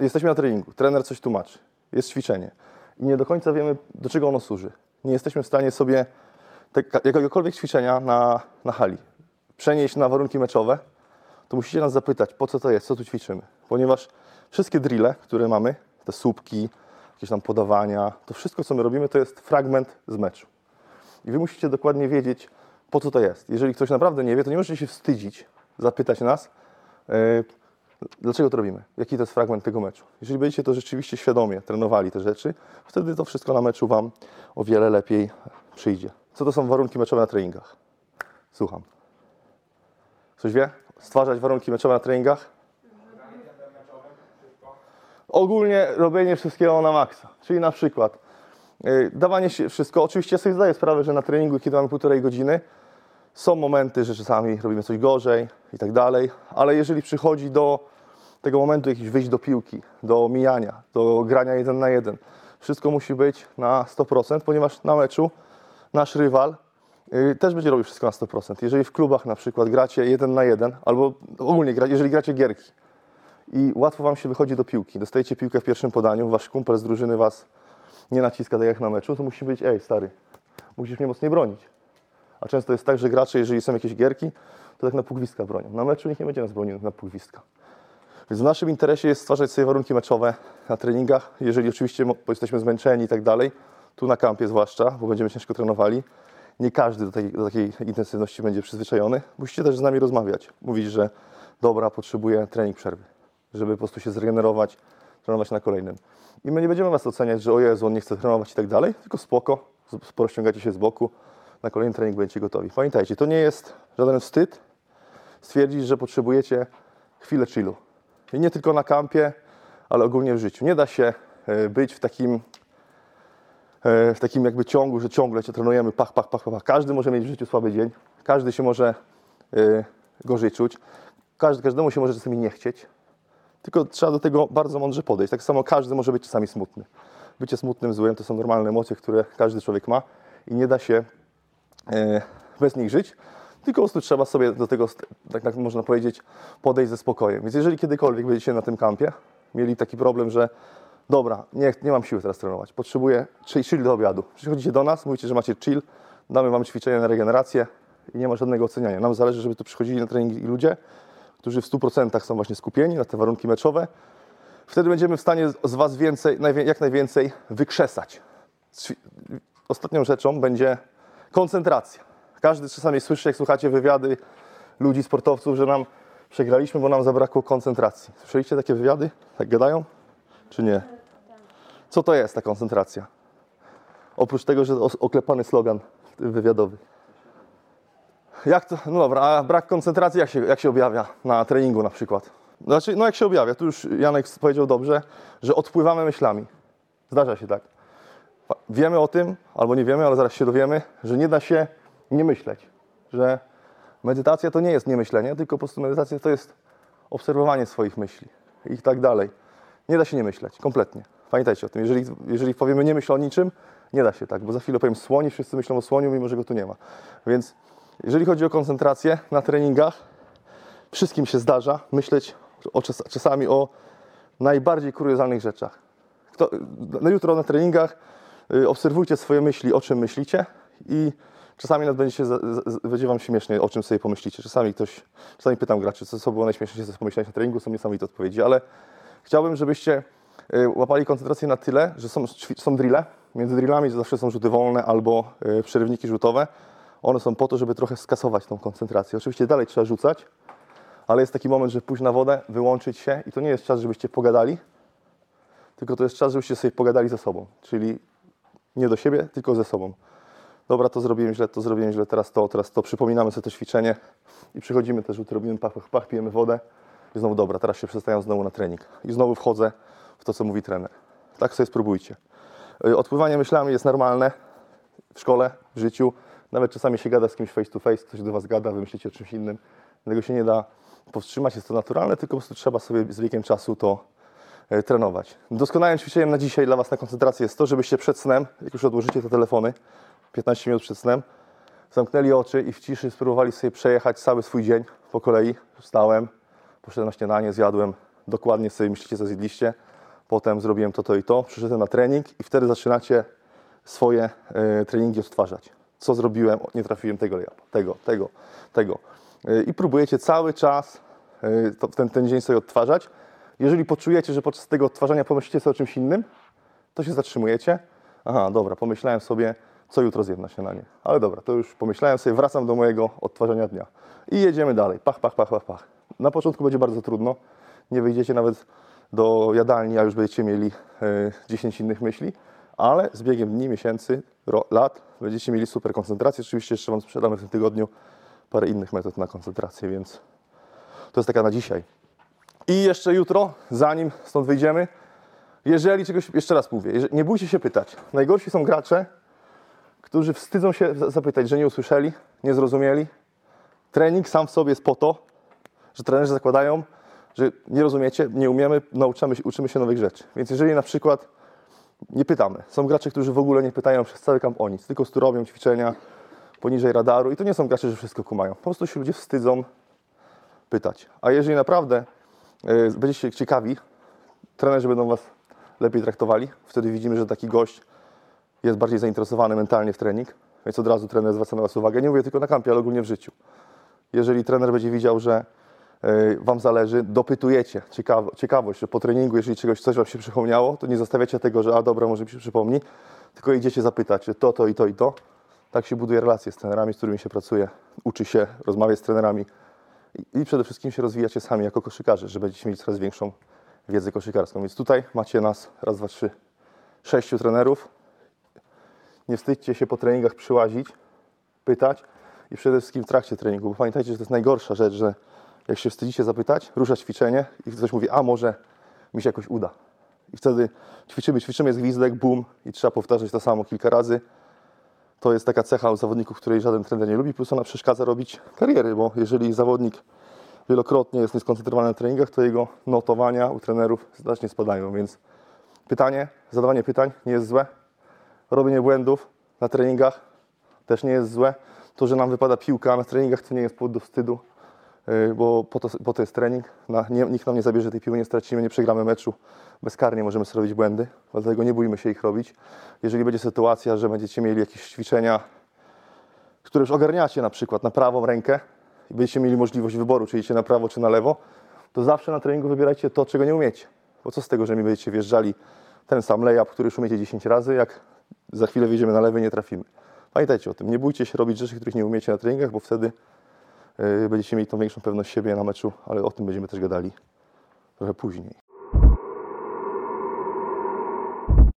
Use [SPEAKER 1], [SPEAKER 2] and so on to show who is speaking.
[SPEAKER 1] jesteśmy na treningu, trener coś tłumaczy, jest ćwiczenie i nie do końca wiemy, do czego ono służy. Nie jesteśmy w stanie sobie te, jakiegokolwiek ćwiczenia na, na hali przenieść na warunki meczowe, to musicie nas zapytać, po co to jest, co tu ćwiczymy. Ponieważ wszystkie drille, które mamy, te słupki, jakieś tam podawania, to wszystko, co my robimy, to jest fragment z meczu. I wy musicie dokładnie wiedzieć, po co to jest. Jeżeli ktoś naprawdę nie wie, to nie możecie się wstydzić, zapytać nas, yy, dlaczego to robimy, jaki to jest fragment tego meczu. Jeżeli będziecie to rzeczywiście świadomie trenowali te rzeczy, wtedy to wszystko na meczu wam o wiele lepiej przyjdzie. Co to są warunki meczowe na treningach? Słucham. Ktoś wie? Stwarzać warunki meczowe na treningach? Ogólnie robienie wszystkiego na maksa. Czyli na przykład yy, dawanie się wszystko. Oczywiście sobie zdaję sprawę, że na treningu, kiedy mamy półtorej godziny, są momenty, że czasami robimy coś gorzej i tak dalej, ale jeżeli przychodzi do tego momentu jakiś wyjść do piłki, do mijania, do grania jeden na jeden, wszystko musi być na 100%, ponieważ na meczu nasz rywal y, też będzie robił wszystko na 100%. Jeżeli w klubach na przykład gracie jeden na jeden, albo ogólnie jeżeli gracie gierki i łatwo wam się wychodzi do piłki, dostajecie piłkę w pierwszym podaniu, wasz kumpel z drużyny was nie naciska tak jak na meczu, to musi być, ej stary, musisz mnie mocniej bronić. A często jest tak, że gracze, jeżeli są jakieś gierki, to tak na pół gwizdka bronią. Na meczu nikt nie będzie nas bronił na pół gwizdka. Więc w naszym interesie jest stwarzać sobie warunki meczowe na treningach. Jeżeli oczywiście jesteśmy zmęczeni i tak dalej, tu na kampie zwłaszcza, bo będziemy ciężko trenowali, nie każdy do takiej, do takiej intensywności będzie przyzwyczajony. Musicie też z nami rozmawiać. Mówić, że dobra, potrzebuję trening przerwy, żeby po prostu się zregenerować, trenować na kolejnym. I my nie będziemy was oceniać, że o Jezu, on nie chce trenować i tak dalej, tylko spoko, z- porozciągacie się z boku, na kolejny trening będziecie gotowi. Pamiętajcie, to nie jest żaden wstyd stwierdzić, że potrzebujecie chwilę chillu. I nie tylko na kampie, ale ogólnie w życiu. Nie da się e, być w takim, e, w takim jakby ciągu, że ciągle cię trenujemy, pach, pach, pach, pach. Każdy może mieć w życiu słaby dzień, każdy się może e, gorzej czuć, każdy, każdemu się może czasami nie chcieć, tylko trzeba do tego bardzo mądrze podejść. Tak samo każdy może być czasami smutny. Bycie smutnym, złym to są normalne emocje, które każdy człowiek ma i nie da się bez nich żyć, tylko po prostu trzeba sobie do tego, tak jak można powiedzieć, podejść ze spokojem. Więc jeżeli kiedykolwiek będziecie na tym kampie mieli taki problem, że dobra, nie, nie mam siły teraz trenować, potrzebuję chill, do obiadu. Przychodzicie do nas, mówicie, że macie chill, damy wam ćwiczenie na regenerację i nie ma żadnego oceniania. Nam zależy, żeby tu przychodzili na treningi ludzie, którzy w 100% są właśnie skupieni na te warunki meczowe. Wtedy będziemy w stanie z- was więcej, jak najwięcej wykrzesać. Ostatnią rzeczą będzie koncentracja. Każdy czasami słyszy, jak słuchacie wywiady ludzi, sportowców, że nam przegraliśmy, bo nam zabrakło koncentracji. Słyszeliście takie wywiady? Tak gadają? Czy nie? Co to jest ta koncentracja? Oprócz tego, że oklepany slogan wywiadowy. Jak to? No dobra, a brak koncentracji jak się, jak się objawia na treningu na przykład? Znaczy, no jak się objawia? Tu już Janek powiedział dobrze, że odpływamy myślami. Zdarza się tak. Wiemy o tym, albo nie wiemy, ale zaraz się dowiemy, że nie da się nie myśleć. Że medytacja to nie jest niemyślenie, tylko po prostu medytacja to jest obserwowanie swoich myśli i tak dalej. Nie da się nie myśleć, kompletnie. Pamiętajcie o tym. Jeżeli, jeżeli powiemy nie myśl o niczym, nie da się tak, bo za chwilę powiem słoń i wszyscy myślą o słoniu, mimo że go tu nie ma. Więc jeżeli chodzi o koncentrację na treningach, wszystkim się zdarza myśleć o, czas, czasami o najbardziej kuriozalnych rzeczach. Kto, na jutro na treningach obserwujcie swoje myśli, o czym myślicie i czasami nawet będzie, się, będzie wam śmiesznie, o czym sobie pomyślicie. Czasami ktoś, czasami pytam graczy, co, co było najśmieszniejsze, co pomyślałeś na treningu, są niesamowite odpowiedzi, ale chciałbym, żebyście y, łapali koncentrację na tyle, że są, są drille. Między drillami zawsze są rzuty wolne albo y, przerywniki rzutowe. One są po to, żeby trochę skasować tą koncentrację. Oczywiście dalej trzeba rzucać, ale jest taki moment, że pójść na wodę, wyłączyć się i to nie jest czas, żebyście pogadali, tylko to jest czas, żebyście sobie pogadali ze sobą. Czyli nie do siebie, tylko ze sobą. Dobra, to zrobiłem źle, to zrobiłem źle, teraz to, teraz to. Przypominamy sobie to ćwiczenie i przychodzimy też, robimy pach, pach, pach, pijemy wodę i znowu dobra, teraz się przestają znowu na trening. I znowu wchodzę w to, co mówi trener. Tak sobie spróbujcie. Y, Odpływanie myślami jest normalne w szkole, w życiu. Nawet czasami się gada z kimś face to face, ktoś do Was gada, wy myślicie o czymś innym. Tego się nie da powstrzymać, jest to naturalne, tylko po prostu trzeba sobie z wiekiem czasu to trenować. Doskonałym ćwiczeniem na dzisiaj dla Was na koncentrację jest to, żebyście przed snem, jak już odłożycie te telefony, 15 minut przed snem, zamknęli oczy i w ciszy spróbowali sobie przejechać cały swój dzień po kolei. Wstałem, poszedłem na śniadanie, zjadłem, dokładnie sobie myślicie, co zjedliście. Potem zrobiłem to, to i to, przyszedłem na trening i wtedy zaczynacie swoje e, treningi odtwarzać. Co zrobiłem? Nie trafiłem tego tego, tego, tego. E, I próbujecie cały czas e, to, ten, ten dzień sobie odtwarzać. Jeżeli poczujecie, że podczas tego odtwarzania pomyślicie sobie o czymś innym, to się zatrzymujecie. Aha, dobra, pomyślałem sobie, co jutro zjem na śniadanie. Ale dobra, to już pomyślałem sobie, wracam do mojego odtwarzania dnia. I jedziemy dalej. Pach, pach, pach, pach, pach. Na początku będzie bardzo trudno. Nie wyjdziecie nawet do jadalni, a już będziecie mieli e, 10 innych myśli. Ale z biegiem dni, miesięcy, lat będziecie mieli super koncentrację. Oczywiście jeszcze Wam sprzedamy w tym tygodniu parę innych metod na koncentrację, więc to jest taka na dzisiaj. I jeszcze jutro, zanim stąd wyjdziemy, jeżeli czegoś, jeszcze raz mówię, nie bójcie się pytać. Najgorsi są gracze, którzy wstydzą się za- zapytać, że nie usłyszeli, nie zrozumieli. Trening sam w sobie jest po to, że trenerzy zakładają, że nie rozumiecie, nie umiemy, nauczamy się, uczymy się nowych rzeczy. Więc jeżeli na przykład nie pytamy, są gracze, którzy w ogóle nie pytają przez cały kamp o nic, tylko robią ćwiczenia poniżej radaru i to nie są gracze, że wszystko kumają. Po prostu się ludzie wstydzą pytać. A jeżeli naprawdę będziecie ciekawi, trenerzy będą Was lepiej traktowali. Wtedy widzimy, że taki gość jest bardziej zainteresowany mentalnie w trening, więc od razu trener zwraca na Was uwagę. Nie mówię tylko na kampie, ale ogólnie w życiu. Jeżeli trener będzie widział, że y, Wam zależy, dopytujecie ciekawo, ciekawość, że po treningu, jeżeli czegoś coś Wam się przypomniało, to nie zostawiacie tego, że a dobra, może mi się przypomni, tylko idziecie zapytać, to, to i to i to. Tak się buduje relacje z trenerami, z którymi się pracuje, uczy się, rozmawia z trenerami i, przede wszystkim się rozwijacie sami jako koszykarze, że będziecie mieć coraz większą wiedzę koszykarską. Więc tutaj macie nas, raz, dwa, trzy, sześciu trenerów. Nie wstydźcie się po treningach przyłazić, pytać i przede wszystkim w trakcie treningu, bo pamiętajcie, że to jest najgorsza rzecz, że jak się wstydzicie zapytać, rusza ćwiczenie i ktoś mówi, a może mi się jakoś uda. I wtedy ćwiczymy, ćwiczymy, jest gwizdek, bum i trzeba powtarzać to samo kilka razy. To jest taka cecha u zawodników, której żaden trener nie lubi, plus ona przeszkadza robić kariery, bo jeżeli zawodnik wielokrotnie jest nieskoncentrowany na treningach, to jego notowania u trenerów znacznie spadają, więc pytanie, zadawanie pytań nie jest złe. Robienie błędów na treningach też nie jest złe. To, że nam wypada piłka na treningach, to nie jest powód do wstydu, bo po to, po to jest trening. Na, nie, nikt nam nie zabierze tej piły, nie stracimy, nie przegramy meczu. Bezkarnie możemy sobie robić błędy, dlatego nie bójmy się ich robić. Jeżeli będzie sytuacja, że będziecie mieli jakieś ćwiczenia, które już ogarniacie na przykład na prawą rękę i będziecie mieli możliwość wyboru, czy idziecie na prawo, czy na lewo, to zawsze na treningu wybierajcie to, czego nie umiecie. Bo co z tego, że mi będziecie wjeżdżali ten sam layup, który już umiecie 10 razy, jak za chwilę wjedziemy na lewy nie trafimy. Pamiętajcie o tym, nie bójcie się robić rzeczy, których nie umiecie na treningach, bo wtedy będziecie mieli tą większą pewność siebie na meczu, ale o tym będziemy też gadali trochę później.